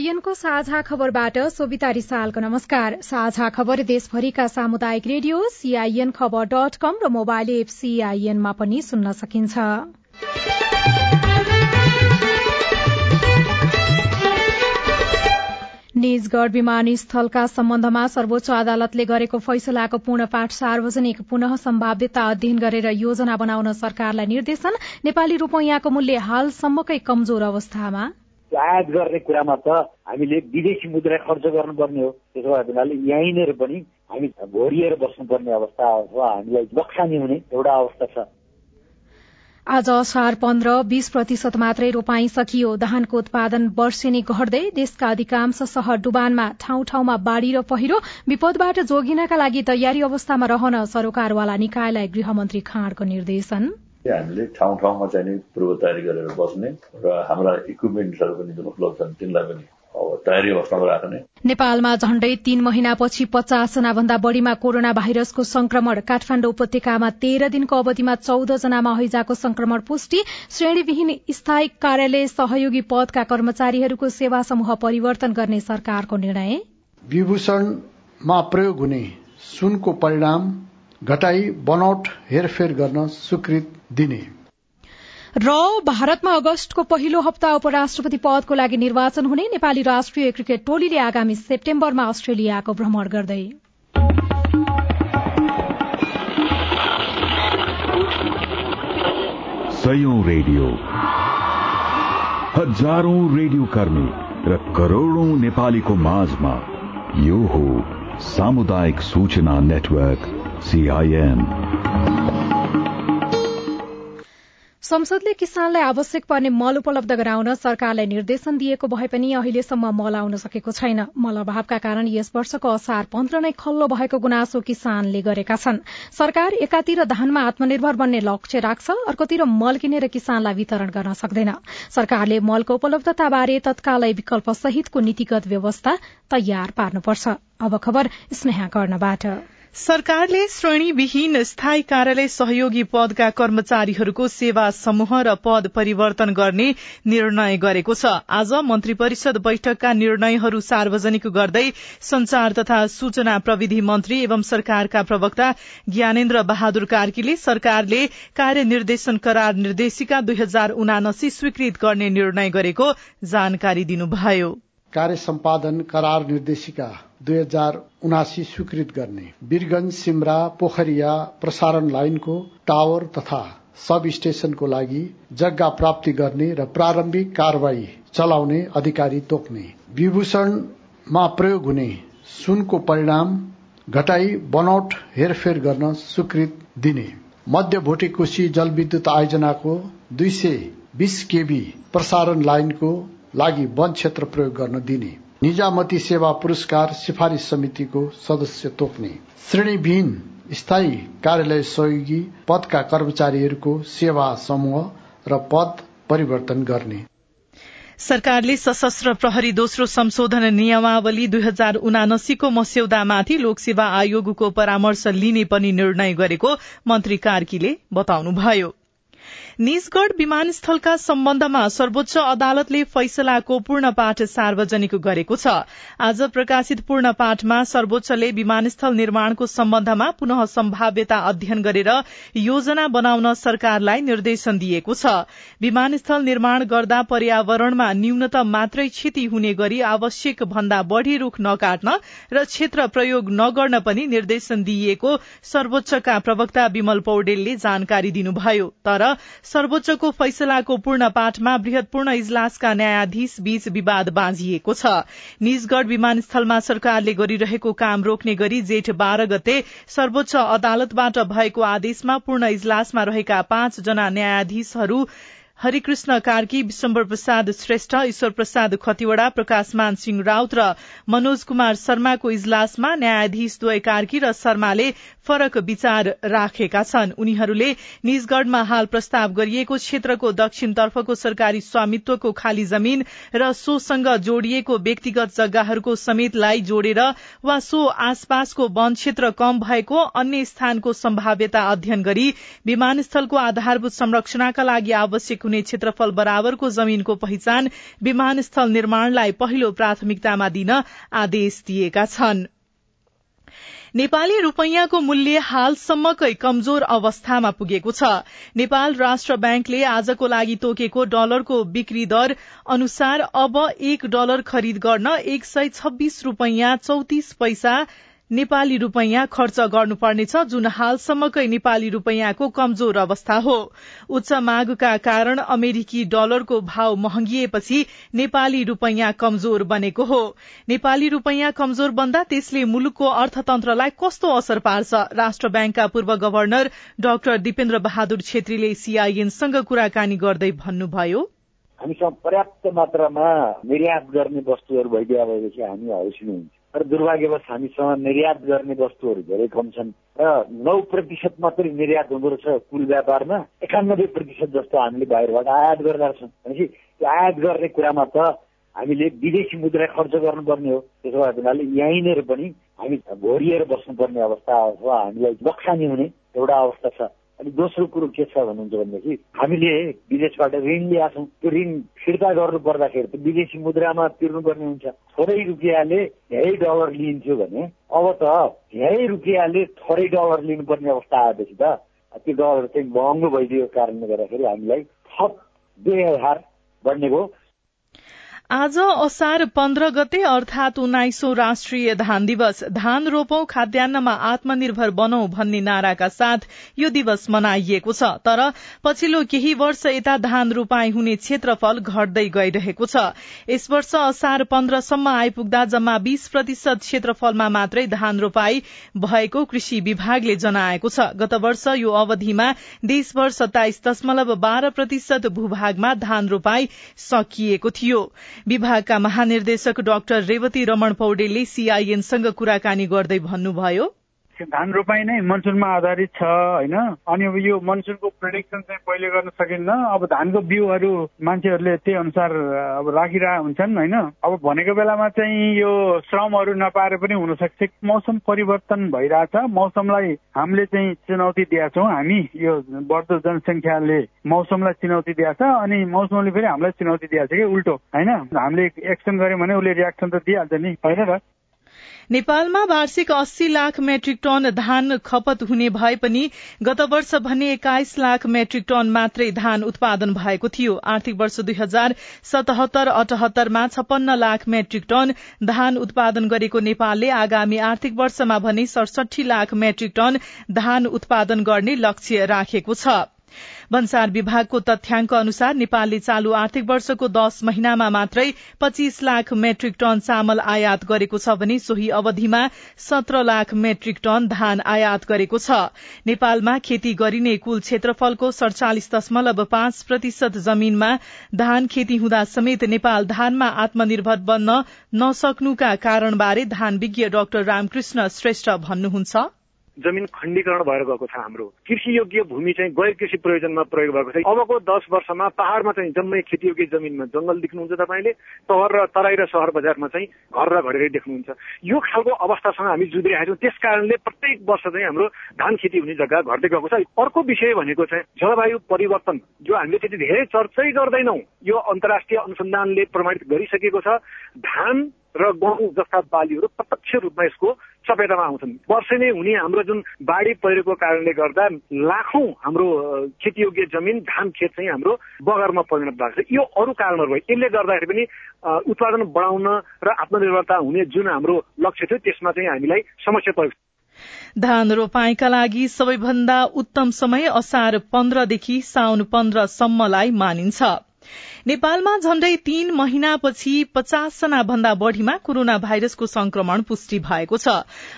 सीआईएनको साझा खबरबाट सोभिता रिसालको नमस्कार। साझा खबर देशभरिका सामुदायिक radio CIN Khabar dot com र मोबाइल एप सीआईएनमा पनि सुन्न सकिन्छ। निजगढ़ विमानस्थलका सम्बन्धमा सर्वोच्च अदालतले गरेको फैसलाको पूर्ण पाठ सार्वजनिक पुनः सम्भाव्यता अध्ययन गरेर योजना बनाउन सरकारलाई निर्देशन। नेपाली रूपैयाँको मूल्य हालसम्मकै कमजोर अवस्थामा। आयात गर्ने कुरामा त हामीले विदेशी मुद्रा खर्च गर्नुपर्ने हो। त्यसो भए हुनाले यहीँनिर पनि हामी घोरिएर बस्नुपर्ने अवस्था अथवा हामीलाई नोक्सानी हुने एउटा अवस्था छ। आज असार पन्ध्र बीस प्रतिशत मात्रै रोपाई सकियो। धानको उत्पादन वर्षेनी घट्दै देशका अधिकांश शहर डुबानमा ठाउँ ठाउँमा बाढ़ी र पहिरो विपदबाट जोगिनका लागि तयारी अवस्थामा रहन सरोकारवाला निकायलाई गृहमन्त्री खाँडको निर्देशन। हामीले ठाउँ ठाउँमा चाहिँ पूर्व तयारी गरेर बस्ने र हाम्रा इक्विपमेन्टहरू पनि जुन उपलब्ध छन् तिनलाई पनि तयारी अवस्थामा राख्ने। नेपालमा झण्डै तीन महिनापछि पचास जना भन्दा बढ़ीमा कोरोना भाइरसको संक्रमण काठमाडौँ उपत्यकामा तेह्र दिनको अवधिमा चौध जनामा हैजाको संक्रमण पुष्टि। श्रेणीविहीन स्थायी कार्यालय सहयोगी पदका कर्मचारीहरूको सेवा समूह परिवर्तन गर्ने सरकारको निर्णय। विभूषणमा प्रयोग हुने सुनको परिणाम घटाई बनौट हेरफेर गर्न स्वीकृत दिने। र भारतमा अगस्तको पहिलो हप्ता उपराष्ट्रपति पदको लागि निर्वाचन हुने नेपाली राष्ट्रिय क्रिकेट टोलीले आगामी सेप्टेम्बरमा अस्ट्रेलियाको भ्रमण गर्दै। रेडियो। हजारौं रेडियो कर्मी र करोड़ौं नेपालीको माझमा यो हो सामुदायिक सूचना नेटवर्क। संसदले किसानलाई आवश्यक पर्ने मल उपलब्ध गराउन सरकारलाई निर्देशन दिएको भए पनि अहिलेसम्म मल आउन सकेको छैन। मल अभावका कारण यस वर्षको असार पन्ध्र नै खल्लो भएको गुनासो किसानले गरेका छन्। सरकार एकातिर धानमा आत्मनिर्भर बन्ने लक्ष्य राख्छ अर्कोतिर मल किनेर किसानलाई वितरण गर्न सक्दैन। सरकारले मलको उपलब्धताबारे तत्कालै विकल्प सहितको नीतिगत व्यवस्था तयार पार्नुपर्छ। सरकारले श्रेणीविहीन स्थायी कार्यालय सहयोगी पदका कर्मचारीहरूको सेवा समूह र पद परिवर्तन गर्ने निर्णय गरेको छ। आज मन्त्री परिषद बैठकका निर्णयहरू सार्वजनिक गर्दै संचार तथा सूचना प्रविधि मन्त्री एवं सरकारका प्रवक्ता ज्ञानेन्द्र बहादुर कार्कीले सरकारले कार्यनिर्देशन करार निर्देशिका दुई हजार उनासी स्वीकृत गर्ने निर्णय गरेको जानकारी दिनुभयो। कार्य सम्पादन करार निर्देशिका दुई हजार उनासी स्वीकृत गर्ने। वीरगंज सिमरा पोखरिया प्रसारण लाइनको टावर तथा सब स्टेशनको लागि जग्गा प्राप्ति गर्ने र प्रारम्भिक कारवाही चलाउने अधिकारी तोक्ने। विभूषणमा प्रयोग हुने सुनको परिणाम घटाई बनौट हेरफेर गर्न स्वीकृत दिने। मध्य भोटेकोशी जलविद्युत आयोजनाको दुई सय बीस केबी प्रसारण लाइनको लागि वन क्षेत्र प्रयोग गर्न दिने। निजामती सेवा पुरस्कार सिफारिश समितिको सदस्य तोक्ने। श्रेणीविहीन स्थायी कार्यालय सहयोगी पदका कर्मचारीहरूको सेवा समूह र पद परिवर्तन गर्ने। सरकारले सशस्त्र प्रहरी दोस्रो संशोधन नियमावली दुई हजार उनासीको मस्यौदामाथि लोकसेवा आयोगको परामर्श लिने पनि निर्णय गरेको मन्त्री कार्कीले बताउनुभयो। निजगढ़ विमानस्थलका सम्बन्धमा सर्वोच्च अदालतले फैसलाको पूर्ण पाठ सार्वजनिक गरेको छ। आज प्रकाशित पूर्ण पाठमा सर्वोच्चले विमानस्थल निर्माणको सम्बन्धमा पुनः सम्भाव्यता अध्ययन गरेर योजना बनाउन सरकारलाई निर्देशन दिएको छ। विमानस्थल निर्माण गर्दा पर्यावरणमा न्यूनतम मात्रै क्षति हुने गरी आवश्यक भन्दा बढ़ी रूख नकाट्न र क्षेत्र प्रयोग नगर्न पनि निर्देशन दिइएको सर्वोच्चका प्रवक्ता विमल पौडेलले जानकारी दिनुभयो। तर सर्वोच्चको फैसलाको पूर्ण पाठमा बृहतपूर्ण इजलासका न्यायाधीश बीच विवाद बाँझिएको छ। निजगढ़ विमानस्थलमा सरकारले गरिरहेको काम रोक्ने गरी जेठ बाह्र गते सर्वोच्च अदालतबाट भएको आदेशमा पूर्ण इजलासमा रहेका पाँच जना न्यायाधीशहरू हरिकृष्ण कार्की विश्वम्बर प्रसाद श्रेष्ठ ईश्वर प्रसाद खतिवड़ा प्रकाशमान सिंह राउत र मनोज कुमार शर्माको इजलासमा न्यायाधीश द्वय कार्की र शर्माले फरक विचार राखेका छन्। उनीहरूले निजगढ़मा हाल प्रस्ताव गरिएको क्षेत्रको दक्षिणतर्फको सरकारी स्वामित्वको खाली जमीन र सोसँग जोडिएको व्यक्तिगत जग्गाहरूको समेतलाई जोडेर वा सो आसपासको वन क्षेत्र कम भएको अन्य स्थानको सम्भाव्यता अध्ययन गरी विमानस्थलको आधारभूत संरक्षणका लागि आवश्यक हुने क्षेत्रफल बराबरको जमीनको पहिचान विमानस्थल निर्माणलाई पहिलो प्राथमिकतामा दिन आदेश दिएका छनृ। नेपाली रूपैयाँको मूल्य हालसम्मकै कमजोर अवस्थामा पुगेको छ। नेपाल राष्ट्र ब्याङ्कले आजको लागि तोकेको डलरको बिक्री दर अनुसार अब एक डलर खरिद गर्न एक सय छब्बीस रूपैयाँ चौतिस पैसा नेपाली रूपैयाँ खर्च गर्नुपर्नेछ जुन हालसम्मकै नेपाली रूपैयाँको कमजोर अवस्था हो। उच्च मागका कारण अमेरिकी डलरको भाव महँगिएपछि नेपाली रूपैयाँ कमजोर बनेको हो। नेपाली रूपैयाँ कमजोर बन्दा त्यसले मुलुकको अर्थतन्त्रलाई कस्तो असर पार्छ? राष्ट्र ब्याङ्कका पूर्व गवर्नर डाक्टर दिपेन्द्र बहादुर छेत्रीले सीआईएनसँग कुराकानी गर्दै भन्नुभयो। हामीसँग पर्याप्त मात्रामा निर्यात गर्ने वस्तुहरू भइदिया भएपछि हामी हौसिलो हुन्छ। तर दुर्भाग्यवश हामीसँग निर्यात गर्ने वस्तुहरू धेरै कम छन् र नौ प्रतिशत मात्रै निर्यात हुँदो रहेछ कुल व्यापारमा। एकानब्बे प्रतिशत जस्तो हामीले बाहिरबाट आयात गरेका छौँ भनेपछि त्यो आयात गर्ने कुरामा त हामीले विदेशी मुद्रा खर्च गर्नुपर्ने हो। त्यसो भए हुनाले यहीँनिर पनि हामी घोरिएर बस्नुपर्ने अवस्था अथवा हामीलाई नोक्सानी हुने एउटा अवस्था छ। अनि दोस्रो कुरो के छ भन्नुहुन्छ भनेदेखि हामीले विदेशबाट ऋण ल्याएको छौँ। त्यो ऋण फिर्ता गर्नु पर्दाखेरि त विदेशी मुद्रामा तिर्नुपर्ने हुन्छ। थोरै रुपियाँले धेरै डलर लिइन्थ्यो भने अब त धेरै रुपियाँले थोरै डलर लिनुपर्ने अवस्था आएपछि त त्यो डलर चाहिँ महँगो भइदिएको कारणले गर्दाखेरि हामीलाई थप व्यवहार बढ्ने भयो। आज असार पन्ध्र गते अर्थात उन्नाइसौं राष्ट्रिय धान दिवस। धान रोपौं खाद्यान्नमा आत्मनिर्भर बनौं भन्ने नाराका साथ यो दिवस मनाइएको छ। तर पछिल्लो केही वर्ष यता धान रोपाई हुने क्षेत्रफल घट्दै गइरहेको छ। यस वर्ष असार पन्ध्रसम्म आइपुग्दा जम्मा बीस प्रतिशत क्षेत्रफलमा मात्रै धान रोपाई भएको कृषि विभागले जनाएको छ। गत वर्ष यो अवधिमा देशभर सत्ताइस दशमलव बाह्र प्रतिशत भूभागमा धान रोपाई सकिएको थियो। विभागका महानिर्देशक डाक्टर रेवती रमण पौडेलले सीआईएनसँग कुराकानी गर्दै भन्नुभयो। धान रोपाई नै मनसुनमा आधारित छ होइन? अनि अब यो मनसुनको प्रेडिक्सन चाहिँ पहिले गर्न सकिन्न। अब धानको बिउहरू मान्छेहरूले त्यही अनुसार अब राखिरहेको हुन्छन् होइन? अब भनेको बेलामा चाहिँ यो श्रमहरू नपाएर पनि हुनसक्छ। मौसम परिवर्तन भइरहेछ। मौसमलाई हामीले चाहिँ चुनौती दिएका हामी यो बढ्दो जनसङ्ख्याले मौसमलाई चुनौती दिएको छ अनि मौसमले फेरि हामीलाई चुनौती दिएको छ कि उल्टो होइन? हामीले एक्सन गर्यो भने उसले रियाक्सन त दिइहाल्छ नि होइन र नेपालमा वार्षिक अस्सी लाख मेट्रिक टन धान खपत हुने भए पनि गत वर्ष भने एक्काइस लाख मेट्रिक टन मात्रै धान उत्पादन भएको थियो। आर्थिक वर्ष दुई हजार सतहत्तर अठहत्तरमा छपन्न लाख मेट्रिक टन धान उत्पादन गरेको नेपालले आगामी आर्थिक वर्षमा भने सडसठी लाख मेट्रिक टन धान उत्पादन गर्ने लक्ष्य राखेको छ। भन्सार विभागको तथ्याङ्क अनुसार नेपालले चालू आर्थिक वर्षको दश महिनामा मात्रै पच्चीस लाख मेट्रिक टन चामल आयात गरेको छ भने सोही अवधिमा सत्र लाख मेट्रिक टन धान आयात गरेको छ। नेपालमा खेती गरिने कुल क्षेत्रफलको सड़चालिस दशमलव पाँच प्रतिशत जमीनमा धान खेती हुँदा समेत नेपाल धानमा आत्मनिर्भर बन्न नसक्नुका कारणबारे धान विज्ञ डाक्टर रामकृष्ण श्रेष्ठ भन्नुहुन्छ। जमिन खण्डीकरण भएर गएको छ हाम्रो। कृषि योग्य भूमि चाहिँ गैर कृषि प्रयोजनमा प्रयोग भएको छ। अबको दस वर्षमा पहाड़मा चाहिँ जम्मै खेतीयोग्य जमिनमा जंगल देख्नुहुन्छ तपाईँले। सहर र तराई र सहर बजारमा चाहिँ घर र घरेरै देख्नुहुन्छ। यो खालको अवस्थासँग हामी जुधिरहेका छौँ। त्यस कारणले प्रत्येक वर्ष चाहिँ हाम्रो धान खेती हुने जग्गा घट्दै गएको छ। अर्को विषय भनेको चाहिँ जलवायु परिवर्तन। जो हामीले त्यति धेरै चर्चै गर्दैनौँ यो अन्तर्राष्ट्रिय अनुसन्धानले प्रमाणित गरिसकेको छ। धान र गहुँ जस्ता बालीहरू प्रत्यक्ष रूपमा यसको चपेटामा आउँछन्। वर्षै नै हुने हाम्रो जुन बाढी पहिरोको कारणले गर्दा लाखौं हाम्रो खेतीयोग्य जमिन धान खेत चाहिँ हाम्रो बगरमा परिणत भएको छ। यो अरू कारणहरू भयो। यसले गर्दाखेरि पनि उत्पादन बढाउन र आत्मनिर्भरता हुने जुन हाम्रो लक्ष्य थियो त्यसमा चाहिँ हामीलाई समस्या परेको धान रोपाईका लागि सबैभन्दा उत्तम समय असार पन्ध्रदेखि साउन पन्ध्रसम्मलाई मानिन्छ। नेपालमा झण्डै तीन महिनापछि पचासजना भन्दा बढ़ीमा कोरोना भाइरसको संक्रमण पुष्टि भएको छ।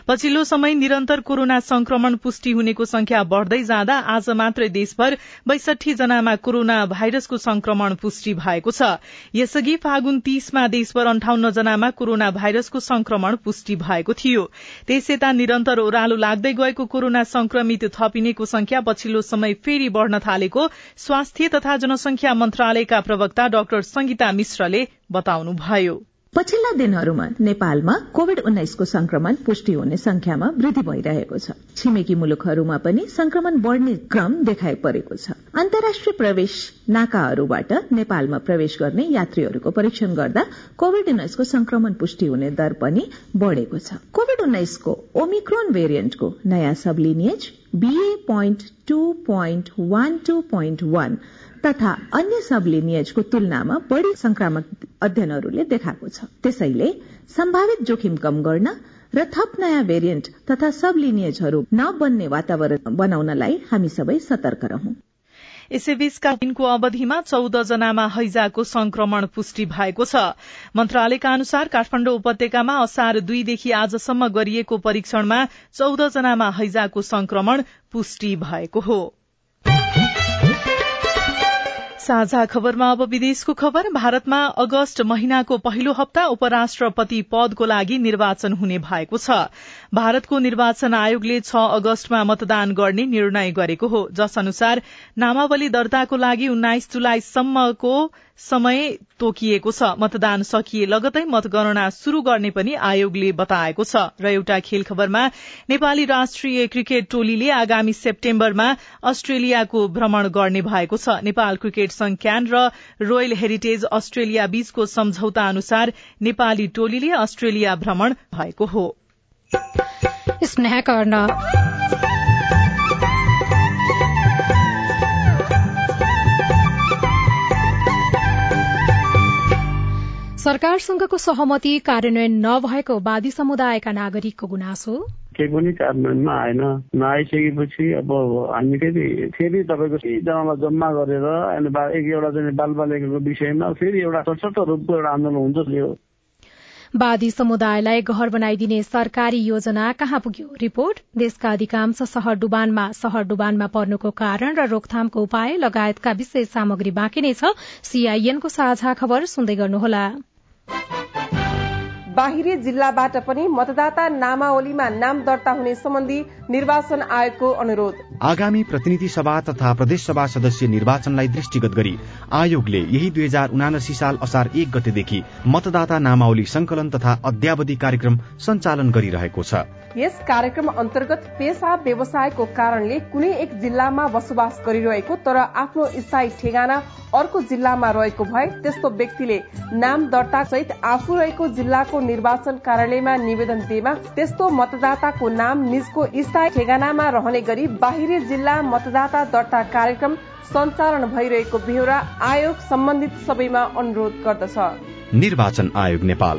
पछिल्लो समय निरन्तर कोरोना संक्रमण पुष्टि हुनेको संख्या बढ़दै जाँदा आज मात्रै देशभर बैसठी जनामा कोरोना भाइरसको संक्रमण पुष्टि भएको छ। यसअघि फागुन तीसमा देशभर अन्ठाउन्न जनामा कोरोना भाइरसको संक्रमण पुष्टि भएको थियो। त्यस यता निरन्तर ओह्रालो लाग्दै गएको कोरोना संक्रमित थपिनेको संख्या पछिल्लो समय फेरि बढ़न थालेको स्वास्थ्य तथा जनसंख्या मन्त्रालयका प्रवक्ता डाक्टर संगीता मिश्रले बताउनुभयो। पछिल्ला दिनहरूमा नेपालमा कोविड उन्नाइसको संक्रमण पुष्टि हुने संख्यामा वृद्धि भइरहेको छ। छिमेकी मुलुकहरूमा पनि संक्रमण बढ़ने क्रम देखाइ परेको छ। अन्तर्राष्ट्रिय प्रवेश नाकाहरूबाट नेपालमा प्रवेश गर्ने यात्रीहरूको परीक्षण गर्दा कोविड उन्नाइसको संक्रमण पुष्टि हुने दर पनि बढ़ेको छ। कोविड उन्नाइसको ओमिक्रोन भेरिएन्टको नयाँ sublineage BA point two point one two point one तथा अन्य सब लिनियजको तुलनामा बढ़ी संक्रामक अध्ययनहरूले देखाएको छ। त्यसैले सम्भावित जोखिम कम गर्न र थप नयाँ भेरिएन्ट तथा सब लिनियजहरू नबन्ने वातावरण बनाउनलाई हामी सबै सतर्क रहौं। यसैबीचका दिनको अवधिमा चौध जनामा हैजाको संक्रमण पुष्टि भएको छ। मन्त्रालयका अनुसार काठमाडौँ उपत्यकामा असार दुईदेखि आजसम्म गरिएको परीक्षणमा चौध जनामा हैजाको संक्रमण पुष्टि भएको हो। साझा खबरमा अब विदेशको खबर। भारतमा अगस्त महिनाको पहिलो हप्ता उपराष्ट्रपति पदको लागि निर्वाचन हुने भएको छ। भारतको निर्वाचन आयोगले छ अगस्तमा मतदान गर्ने निर्णय गरेको हो। जस अनुसार नामावली दर्ताको लागि उन्नाइस जुलाईसम्मको समय तोकिएको छ। मतदान सकिए लगतै मतगणना शुरू गर्ने पनि आयोगले बताएको छ। र एउटा खेल खबरमा नेपाली राष्ट्रिय क्रिकेट टोलीले आगामी सेप्टेम्बरमा अस्ट्रेलियाको भ्रमण गर्ने भएको छ। नेपाल क्रिकेट संघ क्यान र रोयल हेरिटेज अस्ट्रेलिया बीचको सम्झौता अनुसार नेपाली टोलीले अस्ट्रेलिया भ्रमण भएको हो। सरकारसँगको सहमति कार्यान्वयन नभएको वादी समुदायका नागरिकको गुनासो। केही पनि कार्यान्वयनमा आएन। नआइसकेपछि अब हामी फेरि फेरि तपाईँको जग्गामा जम्मा गरेर एउटा चाहिँ बालबालिकाको विषयमा फेरि एउटा सशक्त रूपको एउटा आन्दोलन हुन्छ त्यो वादी समुदायलाई घर बनाइदिने सरकारी योजना कहाँ पुग्यो? रिपोर्ट। देशका अधिकांश शहर डुबानमा शहर डुबानमा पर्नुको कारण र रोकथामको उपाय लगायतका विशेष सामग्री बाँकी नै छ। सीआईएनको साझा खबर सुन्दै गर्नुहोला। बाहिरी जिल्लाबाट पनि मतदाता नामावलीमा नाम दर्ता हुने सम्बन्धी निर्वाचन आयोगको अनुरोध। आगामी प्रतिनिधि सभा तथा प्रदेश सभा सदस्य निर्वाचनलाई दृष्टिगत गरी आयोगले यही दुई हजार उनासी साल असार एक गतेदेखि मतदाता नामावली संकलन तथा अध्यावधि कार्यक्रम सञ्चालन गरिरहेको छ। यस कार्यक्रम अन्तर्गत पेसा व्यवसायको कारणले कुनै एक जिल्लामा बसोबास गरिरहेको तर आफ्नो स्थायी ठेगाना अर्को जिल्लामा रहेको भए त्यस्तो व्यक्तिले नाम दर्ता सहित आफू रहेको जिल्लाको निर्वाचन कार्यालयमा निवेदन दिएमा त्यस्तो मतदाताको नाम निजको स्थायी ठेगानामा रहने गरी बाहिरी जिल्ला मतदाता दर्ता कार्यक्रम सञ्चालन भइरहेको बेहोरा आयोग सम्बन्धित सबैमा अनुरोध गर्दछ। निर्वाचन आयोग नेपाल।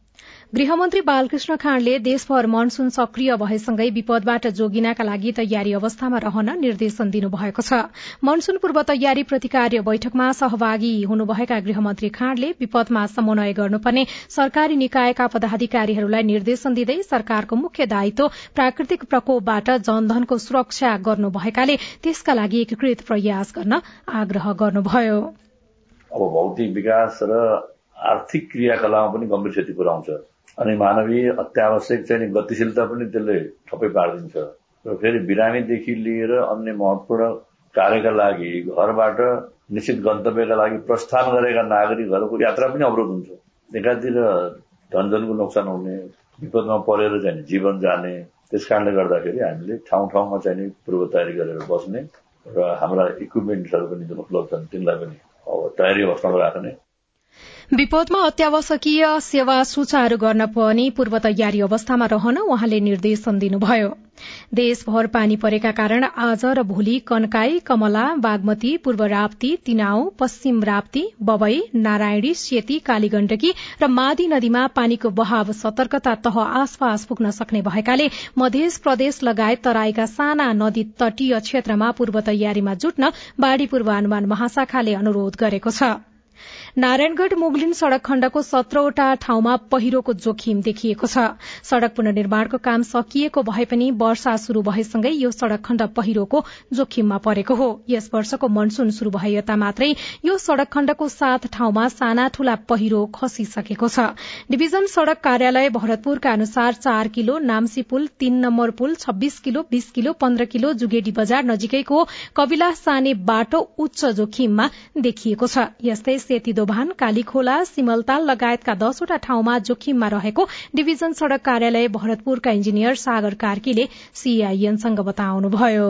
गृहमन्त्री बालकृष्ण खाँडले देशभर मनसून सक्रिय भएसँगै विपदबाट जोगिनका लागि तयारी अवस्थामा रहन निर्देशन दिनुभएको छ। मनसून पूर्व तयारी प्रतिकार्य बैठकमा सहभागी हुनुभएका गृहमन्त्री खाँडले विपदमा समन्वय गर्नुपर्ने सरकारी निकायका पदाधिकारीहरूलाई निर्देशन दिँदै सरकारको मुख्य दायित्व प्राकृतिक प्रकोपबाट जनधनको सुरक्षा गर्नु भएकाले त्यसका लागि एकीकृत प्रयास गर्न आग्रह गर्नुभयो। अब भौतिक विकास र आर्थिक क्रियाकलापमा पनि गम्भीर क्षति पुर्याउँछ। अनि मानवीय अत्यावश्यक चाहिँ गतिशीलता पनि त्यसले ठप्पै पारिदिन्छ। र फेरि बिरामीदेखि लिएर अन्य महत्वपूर्ण कार्यका लागि घरबाट निश्चित गन्तव्यका लागि प्रस्थान गरेका नागरिकहरूको यात्रा पनि अवरोध हुन्छ। एकातिर धनजनको नोक्सान हुने विपदमा परेर चाहिँ जीवन जाने त्यस कारणले गर्दाखेरि हामीले ठाउँ ठाउँमा चाहिँ पूर्व तयारी गरेर बस्ने र हाम्रा इक्विपमेन्ट्सहरू पनि जुन उपलब्ध छन् तिनलाई पनि अब तयारी अवस्थामा राख्ने विपदमा अत्यावश्यकीय सेवा सुचारू गर्न पनि पूर्व तयारी अवस्थामा रहन उहाँले निर्देशन दिनुभयो। देशभर पानी परेका कारण आज र भोलि कन्काई कमला बागमती पूर्व राप्ती तिनाउ पश्चिम राप्ती बबई नारायणी सेती कालीगण्डकी र मादी नदीमा पानीको बहाव सतर्कता तह आसपास पुग्न सक्ने भएकाले मध्य प्रदेश लगायत तराईका साना नदी तटीय क्षेत्रमा पूर्व तयारीमा जुट्न बाढ़ी पूर्वानुमान महाशाखाले अनुरोध गरेको छ। नारायणगढ़ मुगलिन सड़क खण्डको सत्रवटा ठाउँमा पहिरोको जोखिम देखिएको छ। सड़क पुननिर्माणको काम सकिएको भए पनि वर्षा शुरू भएसँगै यो सड़क खण्ड पहिरोको जोखिममा परेको हो। यस वर्षको मनसून शुरू भए यता मात्रै यो सड़क खण्डको सात ठाउँमा साना ठूला पहिरो खसिसकेको छ। डिभिजन सड़क कार्यालय भरतपुरका अनुसार चार किलो नाम्सी पुल तीन नम्बर पुल छब्बीस किलो बीस किलो पन्ध्र किलो जुगेडी बजार नजिकैको कविला साने बाटो उच्च जोखिममा देखिएको छ। यस्तै सेती दोभान कालीखोला सिमलताल लगायतका दसवटा ठाउँमा जोखिममा रहेको डिभिजन सड़क कार्यालय भरतपुरका इन्जिनियर सागर कार्कीले सीआईएनसँग बताउनुभयो।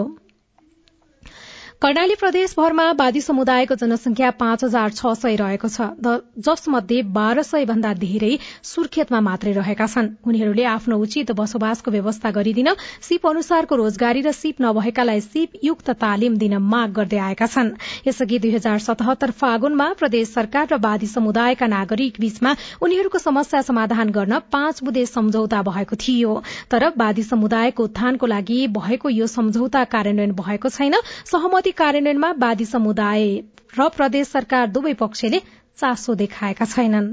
कर्णाली प्रदेशभरमा वादी समुदायको जनसंख्या पाँच हजार छ सय रहेको छ। जसमध्ये बाह्र सय भन्दा धेरै सुर्खेतमा मात्रै रहेका छन्। उनीहरूले आफ्नो उचित बसोबासको व्यवस्था गरिदिन सिप अनुसारको रोजगारी र सिप नभएकालाई सिप युक्त तालिम दिन माग गर्दै आएका छन्। यसअघि दुई हजार सतहत्तर फागुनमा प्रदेश सरकार र वादी समुदायका नागरिक बीचमा उनीहरूको समस्या समाधान गर्न पाँच बुधे सम्झौता भएको थियो। तर वादी समुदायको उत्थानको लागि भएको यो सम्झौता कार्यान्वयन भएको छैन। सहमति कार्यान्वयनमा वादी समुदाय र प्रदेश सरकार दुवै पक्षले चासो देखाएका छैनन्।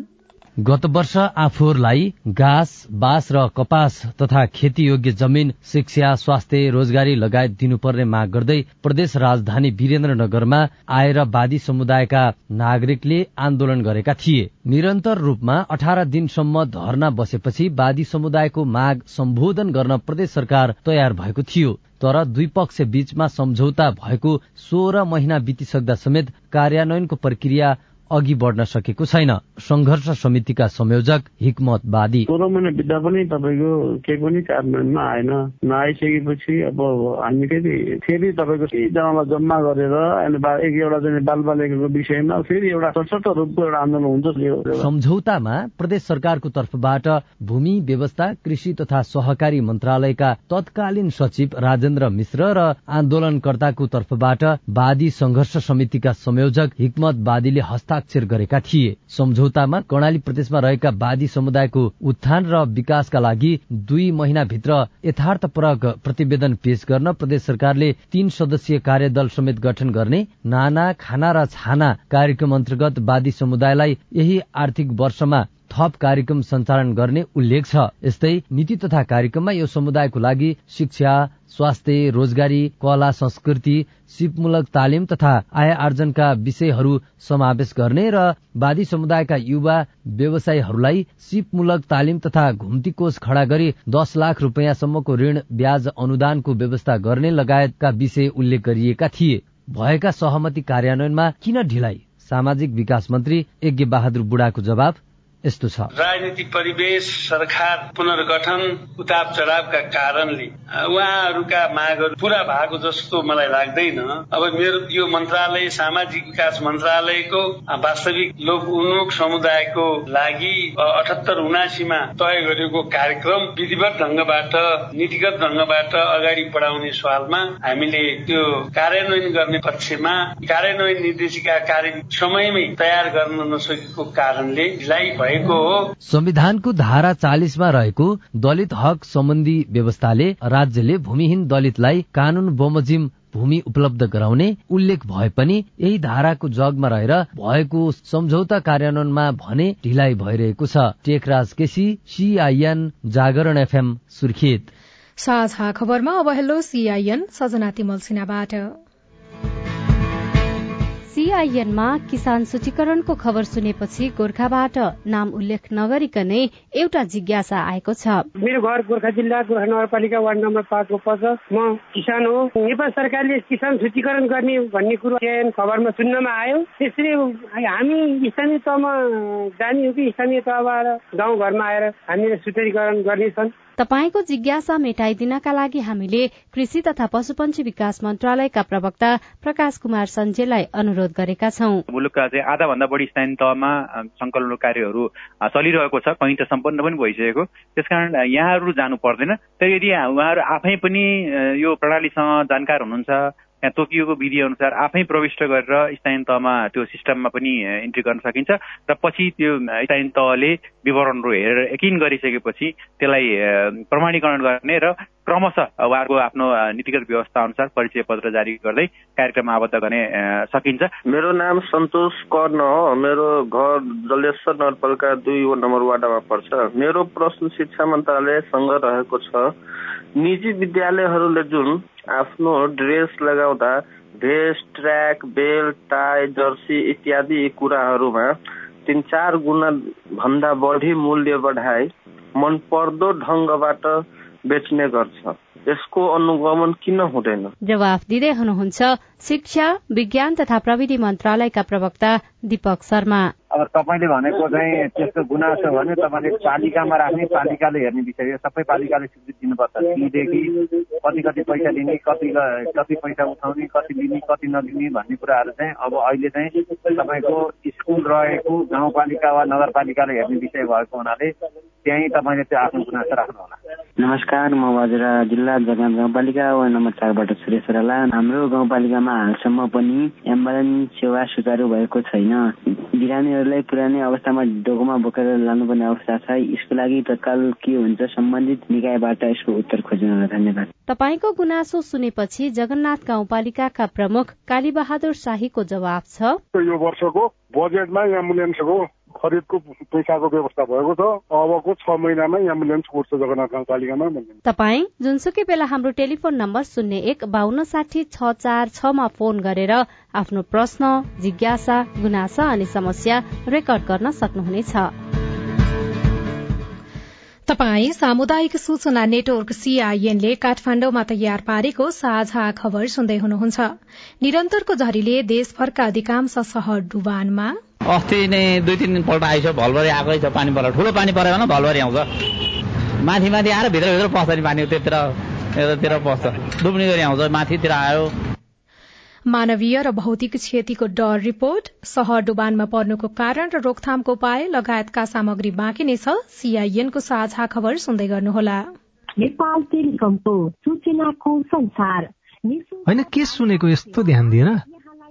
गत वर्ष आफूहरूलाई घाँस बाँस र कपास तथा खेतीयोग्य जमीन शिक्षा स्वास्थ्य रोजगारी लगायत दिनुपर्ने माग गर्दै प्रदेश राजधानी वीरेन्द्रनगरमा आएर वादी समुदायका नागरिकले आन्दोलन गरेका थिए। निरन्तर रूपमा अठार दिनसम्म धरना बसेपछि वादी समुदायको माग सम्बोधन गर्न प्रदेश सरकार तयार भएको थियो। तर दुई पक्ष बीचमा सम्झौता भएको सोह्र महिना बितिसक्दा समेत कार्यान्वयनको प्रक्रिया अघि बढ्न सकेको छैन। संघर्ष समितिका संयोजक हिकमत बादी। सोह्र महिना बित्दा पनि तपाईँको केही पनि कार्यान्वयनमा आएन। नआइसकेपछि अब हामी फेरि फेरि तपाईँको जनालाई जम्मा गरेर एक एउटा चाहिँ बाल बालिकाको विषयमा फेरि एउटा सशक्त रूपको एउटा आन्दोलन हुन्छ सम्झौतामा प्रदेश सरकारको तर्फबाट भूमि व्यवस्था कृषि तथा सहकारी मन्त्रालयका तत्कालीन सचिव राजेन्द्र मिश्र र आन्दोलनकर्ताको तर्फबाट वादी संघर्ष समितिका संयोजक हिकमत बादीले हस्ता हस्ताक्षर गरेका थिए। सम्झौतामा कर्णाली प्रदेशमा रहेका वादी समुदायको उत्थान र विकासका लागि दुई महिनाभित्र यथार्थपरक प्रतिवेदन पेश गर्न प्रदेश सरकारले तीन सदस्यीय कार्यदल समेत गठन गर्ने नाना खाना र छाना कार्यक्रम अन्तर्गत वादी समुदायलाई यही आर्थिक वर्षमा थप कार्यक्रम सञ्चालन गर्ने उल्लेख छ। यस्तै नीति तथा कार्यक्रममा यो समुदायको लागि शिक्षा स्वास्थ्य रोजगारी कला संस्कृति सिपमूलक तालिम तथा आय आर्जनका विषयहरू समावेश गर्ने र वादी समुदायका युवा व्यवसायीहरूलाई सिपमूलक तालिम तथा घुम्ती कोष खड़ा गरी दस लाख रूपियाँसम्मको ऋण ब्याज अनुदानको व्यवस्था गर्ने लगायतका विषय उल्लेख गरिएका थिए। भएका सहमति कार्यान्वयनमा किन ढिलाइ? सामाजिक विकास मन्त्री यज्ञ बहादुर बुढाको जवाब यस्तो छ। राजनीतिक परिवेश सरकार पुनर्गठन उताप चढावका कारणले उहाँहरूका मागहरू पूरा भएको जस्तो मलाई लाग्दैन। अब मेरो यो मन्त्रालय सामाजिक विकास मन्त्रालयको वास्तविक लोक उन्मुख समुदायको लागि अठहत्तर उनासीमा तय गरेको कार्यक्रम विधिवत ढङ्गबाट नीतिगत ढङ्गबाट अगाडि बढाउने सवालमा हामीले त्यो कार्यान्वयन गर्ने पक्षमा कार्यान्वयन निर्देशिका कार्य समयमै तयार गर्न नसकेको कारणले भएको हो। संविधानको धारा चालिसमा रहेको दलित हक सम्बन्धी व्यवस्थाले राज्यले भूमिहीन दलितलाई कानून बमोजिम भूमि उपलब्ध गराउने उल्लेख भए पनि यही धाराको जगमा रहेर भएको सम्झौता कार्यान्वयनमा भने ढिलाइ भइरहेको छ। Tekraj KC CIN Jagaran FM Surkhet. साझा खबरमा अब हेलो सीआईएन सजना तिमल सिन्हाबाट सीआईएनमा किसान सूचीकरणको खबर सुनेपछि गोर्खाबाट नाम उल्लेख नगरिकनै एउटा जिज्ञासा आएको छ। मेरो घर गोर्खा जिल्ला गोर्खा नगरपालिका वार्ड नम्बर पाँचको पर्छ म किसान हो। नेपाल सरकारले किसान सूचीकरण गर्ने भन्ने कुरो खबरमा सुन्नमा आयो। त्यसरी हामी स्थानीय तहमा जाने हो कि स्थानीय तहबाट गाउँघरमा आएर हामीले सूचीकरण गर्नेछन्। तपाईँको जिज्ञासा मेटाइदिनका लागि हामीले कृषि तथा पशुपन्छी विकास मन्त्रालयका प्रवक्ता प्रकाश कुमार सञ्जेलाई अनुरोध गरेका छौं। मुलुकका चाहिँ आधा भन्दा बढी स्थानीय तहमा संकलन कार्यहरू चलिरहेको छ कहीँ त सम्पन्न पनि भइसकेको। त्यसकारण यहाँहरू जानु पर्दैन। तर यदि उहाँहरू आफै पनि यो प्रणालीसँग जानकार हुनुहुन्छ यहाँ तोकिएको विधि अनुसार आफै प्रविष्ट गरेर स्थानीय तहमा त्यो सिस्टममा पनि इन्ट्री गर्न सकिन्छ र पछि त्यो स्थानीय तहले विवरणहरू हेरेर यकिन गरिसकेपछि त्यसलाई प्रमाणीकरण गर्ने र क्रमशः उहाँहरूको आफ्नो नीतिगत व्यवस्था अनुसार परिचय पत्र जारी गर्दै कार्यक्रम आबद्ध गर्ने सकिन्छ। मेरो नाम सन्तोष कर्ण हो। मेरो घर जलेश्वर नगरपालिका दुई नम्बर वार्डमा पर्छ। मेरो प्रश्न शिक्षा मन्त्रालयसँग रहेको छ निजी विद्यालयहरूले जुन आफ्नो ड्रेस लगाउँदा vest track belt tie jersey इत्यादि कुराहरूमा तिन चार गुणा भन्दा बढी मूल्य बढाई मनपर्दो ढङ्गबाट बेच्ने गर्छ। यसको अनुगमन किन हुँदैन? जवाफ दिँदै हुनुहुन्छ शिक्षा विज्ञान तथा प्रविधि मन्त्रालयका प्रवक्ता दीपक शर्मा। अब तपाईँले भनेको चाहिँ त्यस्तो गुनासो भने तपाईँले पालिकामा राख्ने पालिकाले हेर्ने विषय सबै पालिकाले स्वीकृति दिनुपर्छ। तीदेखि कति कति पैसा दिने कति कति पैसा उठाउने कति लिने कति नदिने भन्ने कुराहरू चाहिँ अब अहिले चाहिँ तपाईँको स्कुल रहेको गाउँपालिका वा नगरपालिकाले हेर्ने विषय भएको हुनाले त्यहीँ तपाईँले त्यो आफ्नो गुनासो राख्नु होला नमस्कार म बजरा जिल्ला जगन्नाथ गाउँपालिका वार्ड नम्बर चारबाट सुरेश राला हाम्रो गाउँपालिकामा हालसम्म पनि एम्बुलेन्स सेवा सुचारू भएको छैन। बिरामीहरूलाई पुरानै अवस्थामा डोकोमा बोकेर लानुपर्ने अवस्था छ। यसको लागि तत्काल के हुन्छ सम्बन्धित निकायबाट यसको उत्तर खोज्नु धन्यवाद। तपाईँको गुनासो सुनेपछि जगन्नाथ गाउँपालिकाका प्रमुख कालीबहादुर शाहीको जवाब छ। यो वर्षको बजेटमा एम्बुलेन्सको खरिदको पैसाको व्यवस्था भएको छ। अबको छ महिनामै एम्बुलेन्स उठ्छ जगन्नाथ गाउँपालिकामा तपाईँ जुनसुकै बेला हाम्रो टेलिफोन नम्बर शून्य एक बान्न साठी छ चार छमा फोन गरेर आफ्नो प्रश्न जिज्ञासा गुनासा अनि समस्या रेकर्ड गर्न सक्नुहुनेछ। तपाई सामुदायिक सूचना नेटवर्क सीआईएनले काठमाण्डुमा तयार पारेको साझा खबर सुन्दै हुनुहुन्छ। निरन्तरको झरीले देशभरका अधिकांश शहर डुबानमा। अस्ति नै दुई तिन दिनपल्ट आइसक्यो भलभरि आएकै छ पानी पर ठुलो पानी पऱ्यो भने भलभरि आउँछ। माथि माथि आएर भित्रभित्र पस्छ नि पानी त्यतिर यतातिर पस्छ। डुब्ने गरी आउँछ माथितिर आयो। मानवीय र भौतिक क्षतिको डर रिपोर्ट सहर डुबानमा पर्नुको कारण र रोकथामको उपाय लगायतका सामग्री बाँकी नै छ सीआईएनको साझा खबर सुन्दै गर्नुहोला। नेपाल टेलिकमको सूचनाको संसार। होइन के सुनेको यस्तो ध्यान दिएर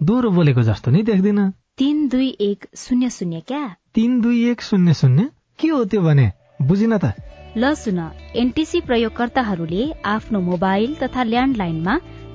दोहोरो बोलेको जस्तो नि देख्दिन। तीन दुई एक शून्य शून्य क्या? तीन दुई एक शून्य शून्य? के हो त्यो भने? बुझिन त। ल सुन एनटिसी प्रयोगकर्ताहरूले आफ्नो मोबाइल तथा ल्यान्डलाइनमा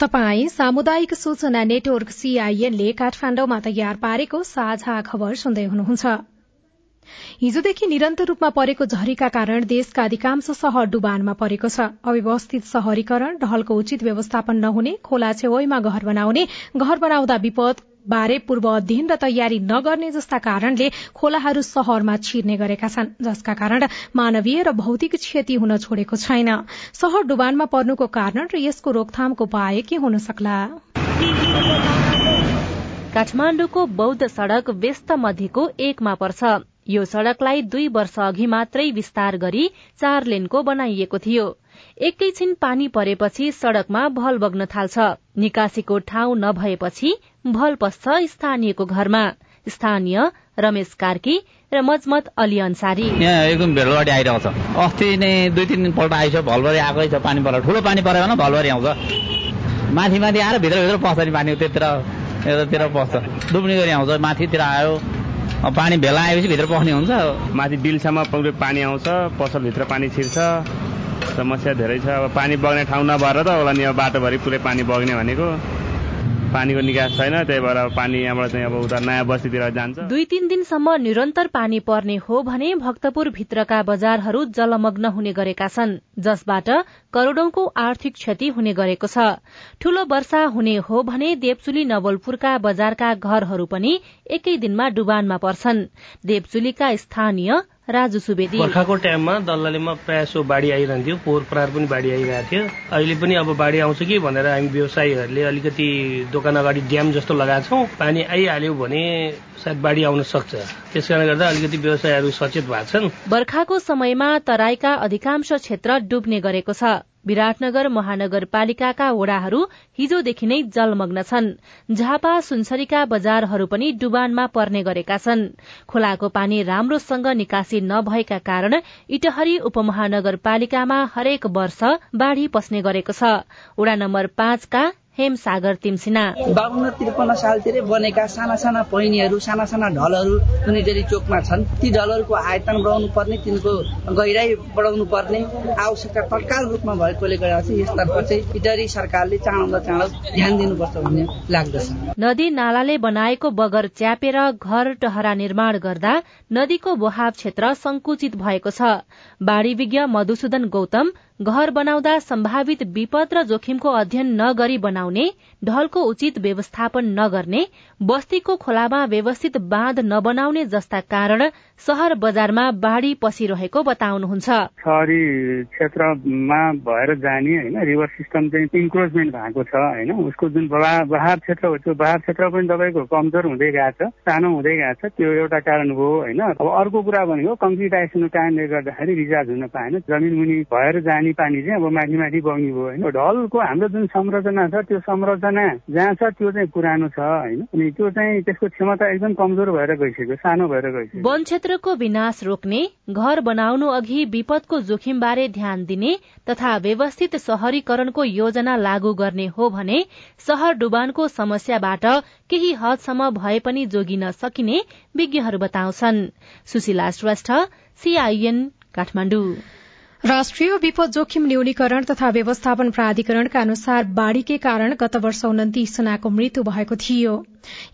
तपाई सामुदायिक सूचना नेटवर्क सीआईएनले काठमाण्डुमा तयार पारेको साझा खबर सुन्दै हुनुहुन्छ। हिजोदेखि निरन्तर रूपमा परेको झरीका कारण देशका अधिकांश शहर डुबानमा परेको छ। अव्यवस्थित शहरीकरण ढलको उचित व्यवस्थापन नहुने खोला छेउमा घर बनाउने घर बनाउँदा विपद बारे पूर्व अध्ययन र तयारी नगर्ने जस्ता कारणले खोलाहरू शहरमा छिर्ने गरेका छन् जसका कारण मानवीय र भौतिक क्षति हुन छोडेको छैन। शहर डुबानमा पर्नुको कारण र यसको रोकथामको उपाय के हुन सक्ला? काठमाण्डुको बौद्ध सड़क व्यस्त मध्येको एकमा पर्छ। यो सड़कलाई दुई वर्ष अघि मात्रै विस्तार गरी चार लेनको बनाइएको थियो। एकैछिन पानी परेपछि सड़कमा भल बग्न थाल्छ। निकासीको ठाउँ नभएपछि भल पस्छ स्थानीयको घरमा। स्थानीय रमेश कार्की र मजमत अली अन्सारी। यहाँ एकदम भेलवाडी आइरहेको छ। अस्ति नै दुई तिन दिनपल्ट आइसक्यो भलभरि आएकै छ पानी पर ठुलो पानी पऱ्यो भने भलभरि आउँछ। माथि माथि आएर भित्रभित्र पस्छ नि पानी त्यतिर यतातिर पस्छ। डुब्ने गरी आउँछ माथितिर आयो। पानी भेला आएपछि भित्र पस्ने हुन्छ। माथि बिलसम्म पुरै पानी आउँछ पसलभित्र पानी छिर्छ। समस्या धेरै छ। अब पानी बग्ने ठाउँ नभएर त होला नि अब बाटोभरि पुरै पानी बग्ने भनेको। पानीको निकास छैन त्यही भएर पानी यहाँबाट चाहिँ अब उता नयाँ बस्तीतिर जान्छ। दुई तीन दिनसम्म निरन्तर पानी पर्ने हो भने भक्तपुर भित्रका बजारहरू जलमग्न हुने गरेका छन् जसबाट करोड़ौंको आर्थिक क्षति हुने गरेको छ। ठूलो वर्षा हुने हो भने देवचुली नवलपुरका बजारका घरहरू पनि एकै दिनमा डुबानमा पर्छन्। देवचुलीका स्थानीय राजु सुवेदी। बर्खाको टाइममा दल्लालेमा प्रायः सो बाढी आइरहन्थ्यो पोहोर परार पनि बाढी आइरहेको थियो अहिले पनि अब बाढी आउँछ कि भनेर हामी व्यवसायीहरूले अलिकति दोकान अगाडि ड्याम जस्तो लगाएको छौँ। पानी आइहाल्यो भने सायद बाढी आउन सक्छ। त्यस कारणले गर्दा अलिकति व्यवसायहरू सचेत भएको छन् बर्खाको समयमा तराईका अधिकांश क्षेत्र डुब्ने गरेको छ। विराटनगर महानगरपालिकाका वड़ाहरू हिजोदेखि नै जलमग्न छन्। झापा सुनसरीका बजारहरू पनि डुबानमा पर्ने गरेका छन्। खोलाको पानी राम्रोसँग निकासी नभएका कारण इटहरी उपमहानगरपालिकामा हरेक वर्ष बाढ़ी पस्ने गरेको छ। वड़ा नम्बर पाँचका हेम सागर तिमसिना। बाहन्न त्रिपन्न सालतिरै बनेका साना साना पहिनीहरू साना साना ढलहरू कुनै चोकमा छन्। ती ढलहरूको आयतन बढाउनु पर्ने तिनको गहिराई बढाउनु पर्ने आवश्यकता तत्काल रूपमा भएकोले गर्दा चाहिँ यसतर्फ चाहिँ इटरी सरकारले चाँडो चाँडो ध्यान दिनुपर्छ भन्ने लाग्दछ। नदी नालाले बनाएको बगर च्यापेर घर टहरा निर्माण गर्दा नदीको बहाव क्षेत्र संकुचित भएको छ। बाढ़ी विज्ञ मधुसूदन गौतम घर बनाउँदा सम्भावित विपद र जोखिमको अध्ययन नगरी बनाउने ढलको उचित व्यवस्थापन नगर्ने बस्तीको खोलामा व्यवस्थित बाँध नबनाउने जस्ता कारण शहर बजारमा बाढ़ी पसिरहेको बताउनुहुन्छ। सहरी क्षेत्रमा भएर जाने होइन रिभर सिस्टम चाहिँ इन्क्रोचमेन्ट भएको छ होइन। उसको जुन बहार क्षेत्र हो त्यो बहार क्षेत्र पनि तपाईँको कमजोर हुँदै गएको छ सानो हुँदै गएको छ। त्यो एउटा कारण हो होइन। अब अर्को कुरा भनेको कम्प्लिटाइजेसनको कारणले गर्दाखेरि रिचार्ज हुन पाएन। जमिन मुनि भएर जाने पानी चाहिँ अब माथि माथि बग्ने भयो होइन। ढलको हाम्रो जुन संरचना छ त्यो संरचना जहाँ छ त्यो चाहिँ पुरानो छ होइन? अनि त्यो चाहिँ त्यसको क्षमता एकदम कमजोर भएर गइसक्यो सानो भएर गइसक्यो। वन क्षेत्रको विनाश रोक्ने घर बनाउनु अघि विपदको जोखिमबारे ध्यान दिने तथा व्यवस्थित शहरीकरणको योजना लागू गर्ने हो भने शहर डुबानको समस्याबाट केही हदसम्म भए पनि जोगिन सकिने विज्ञहरू बताउँछन्। सुशीला श्रेष्ठ सीआईएन काठमाडौँ। राष्ट्रिय विपद जोखिम न्यूनीकरण तथा व्यवस्थापन प्राधिकरणका अनुसार बाढ़ीकै कारण गत वर्ष उन्तिस जनाको मृत्यु भएको थियो।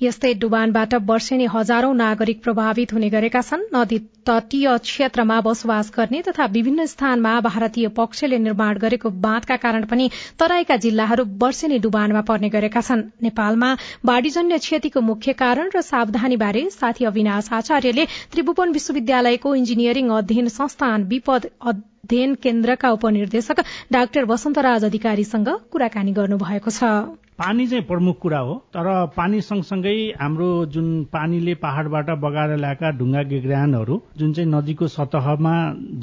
यस्तै डुबानबाट वर्षेनी हजारौं नागरिक प्रभावित हुने गरेका छन्। नदी तटीय क्षेत्रमा बसोबास गर्ने तथा विभिन्न स्थानमा भारतीय पक्षले निर्माण गरेको बाँधका कारण पनि तराईका जिल्लाहरू वर्षेनी डुबानमा पर्ने गरेका छन्। नेपालमा बाढ़ीजन्य क्षतिको मुख्य कारण र सावधानीबारे साथी अविनाश आचार्यले त्रिभुवन विश्वविद्यालयको इन्जिनियरिङ अध्ययन संस्थान विपद अध्ययन केन्द्रका उपनिर्देशक डाक्टर वसन्तराज अधिकारीसँग कुराकानी गर्नुभएको छ। पानी चाहिँ प्रमुख कुरा हो तर पानी सँगसँगै हाम्रो जुन पानीले पहाड़बाट बगाएर ल्याएका ढुङ्गा गेग्रानहरू जुन चाहिँ नदीको सतहमा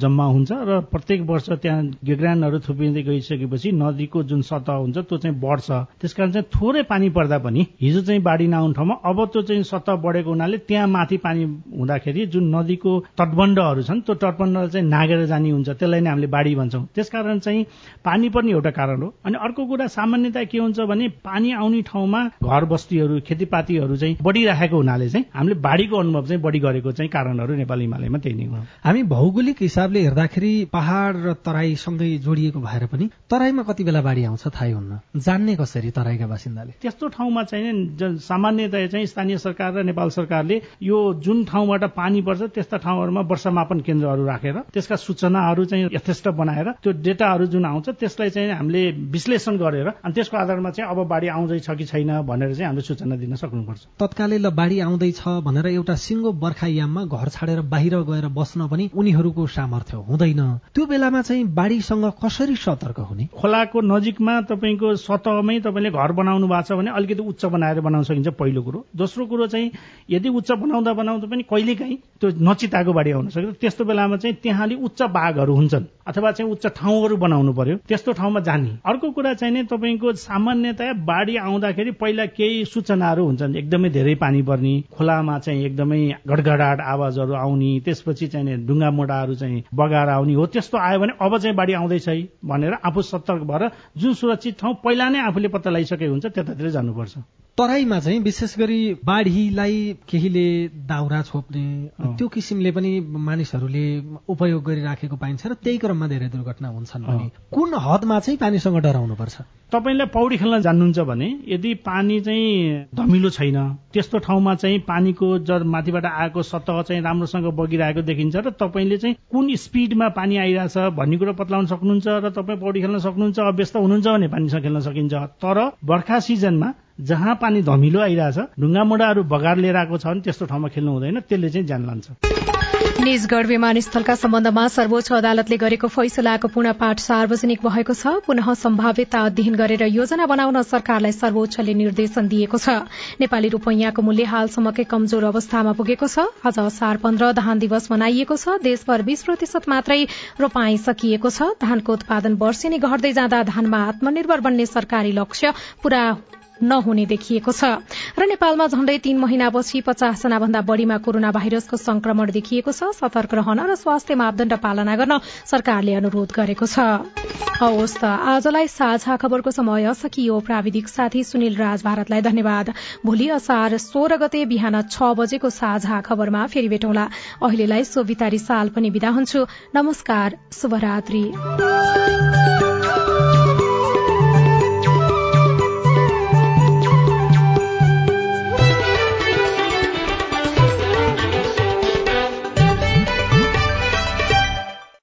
जम्मा हुन्छ र प्रत्येक वर्ष त्यहाँ गेग्रानहरू थुपिँदै गइसकेपछि नदीको जुन सतह हुन्छ त्यो चाहिँ बढ्छ। त्यसकारण चाहिँ थोरै पानी पर्दा पनि हिजो चाहिँ बाढी नआउने ठाउँमा अब त्यो चाहिँ सतह बढेको हुनाले त्यहाँ माथि पानी हुँदाखेरि जुन नदीको तटबन्धहरू छन् त्यो तटबन्ध चाहिँ नागेर जाने हुन्छ त्यसलाई नै हामीले बाढी भन्छौँ। त्यसकारण चाहिँ पानी पनि एउटा कारण हो। अनि अर्को कुरा सामान्यता के हुन्छ भने पानी आउने ठाउँमा घर बस्तीहरू खेतीपातीहरू चाहिँ बढिराखेको हुनाले चाहिँ हामीले बाढीको अनुभव चाहिँ बढी गरेको चाहिँ कारणहरू नेपाल हिमालयमा त्यही नै हो। हामी भौगोलिक हिसाबले हेर्दाखेरि पहाड़ र तराईसँगै जोडिएको भएर पनि तराईमा कति बेला बाढी आउँछ थाहै हुन्न। जान्ने कसरी तराईका बासिन्दाले? त्यस्तो ठाउँमा चाहिँ सामान्यतया चाहिँ स्थानीय सरकार र नेपाल सरकारले यो जुन ठाउँबाट पानी पर्छ त्यस्ता ठाउँहरूमा वर्षमापन केन्द्रहरू राखेर त्यसका सूचनाहरू चाहिँ यथेष्ट बनाएर त्यो डेटाहरू जुन आउँछ त्यसलाई चाहिँ हामीले विश्लेषण गरेर अनि त्यसको आधारमा चाहिँ अब बाढी आउँदैछ कि छैन भनेर चाहिँ हामीले सूचना दिन सक्नुपर्छ। तत्कालै ल बाढी आउँदैछ भनेर एउटा सिङ्गो बर्खायाममा घर छाडेर बाहिर गएर बस्न पनि उनीहरूको सामर्थ्य हुँदैन। त्यो बेलामा चाहिँ बाढीसँग कसरी सतर्क हुने? खोलाको नजिकमा तपाईँको सतहमै तपाईँले घर बनाउनु भएको छ भने अलिकति उच्च बनाएर बनाउन सकिन्छ पहिलो कुरो। दोस्रो कुरो चाहिँ यदि उच्च बनाउँदा बनाउँदा पनि कहिलेकाहीँ त्यो नचिताको बाढी आउन सक्छ त्यस्तो बेलामा चाहिँ त्यहाँ अलिक उच्च बाघहरू हुन्छन् अथवा चाहिँ उच्च ठाउँहरू बनाउनु पर्यो। त्यस्तो ठाउँमा जाने। अर्को कुरा चाहिँ नै तपाईँको सामान्यतया बाढी आउँदाखेरि पहिला केही सूचनाहरू हुन्छन्। एकदमै धेरै पानी पर्ने खोलामा चाहिँ एकदमै गडगडाट आवाजहरू आउने त्यसपछि चाहिँ ढुङ्गा मोडाहरू चाहिँ बगाएर आउने हो। त्यस्तो आयो भने अब चाहिँ बाढी आउँदैछ भनेर आफू सतर्क भएर जुन सुरक्षित ठाउँ पहिला नै आफूले पत्ता लगाइसकेको हुन्छ त्यतातिर जानुपर्छ। तराईमा चाहिँ विशेष गरी बाढीलाई केहीले दाउरा छोप्ने त्यो किसिमले पनि मानिसहरूले उपयोग गरिराखेको पाइन्छ र त्यही क्रममा धेरै दुर्घटना हुन्छन् भने कुन हदमा चाहिँ पानीसँग डराउनुपर्छ? तपाईँले पौडी खेल्न जान्नुहुन्छ भने यदि पानी चाहिँ धमिलो छैन त्यस्तो ठाउँमा चाहिँ पानीको जर माथिबाट आएको सतह चाहिँ राम्रोसँग बगिरहेको देखिन्छ र तपाईँले चाहिँ कुन स्पिडमा पानी आइरहेछ भन्ने कुरो पत्लाउन सक्नुहुन्छ र तपाईँ पौडी खेल्न सक्नुहुन्छ अभ्यस्त हुनुहुन्छ भने पानीसँग खेल्न सकिन्छ। तर बर्खा सिजनमा जहाँ पानी धमिलो आइरहेछ ढुङ्गा मुढाहरू बगार लिएर आएको छ भने त्यस्तो ठाउँमा खेल्नु हुँदैन त्यसले चाहिँ ज्यान लान्छ। निजगढ़ विमानस्थलका सम्बन्धमा सर्वोच्च अदालतले गरेको फैसलाको पुनः पाठ सार्वजनिक भएको छ। पुनः सम्भाव्यता अध्ययन गरेर योजना बनाउन सरकारलाई सर्वोच्चले निर्देशन दिएको छ। नेपाली रूपैयाँको मूल्य हालसम्मकै कमजोर अवस्थामा पुगेको छ। आज असार पन्ध्र धान दिवस मनाइएको छ। देशभर बीस प्रतिशत मात्रै रोपाई सकिएको छ। धानको उत्पादन वर्षेनी घट्दै जाँदा धानमा आत्मनिर्भर बन्ने सरकारी लक्ष्य पूरा नहुने देखिएको छ। र नेपालमा झण्डै तीन महिनापछि पचास जना भन्दा बढ़ीमा कोरोना भाइरसको संक्रमण देखिएको छ। सतर्क रहन र स्वास्थ्य मापदण्ड पालना गर्न सरकारले अनुरोध गरेको छ। हवस् त आजलाई साझा खबरको समय सकियो। प्राविधिक साथी सुनिल राज भारतलाई धन्यवाद। भोलि असार सोह्र गते बिहान छ बजेको साझा खबरमा फेरि भेटौँला। अहिलेलाई सोभितारी साल पनि विदा हुन्छु। नमस्कार शुभरात्री।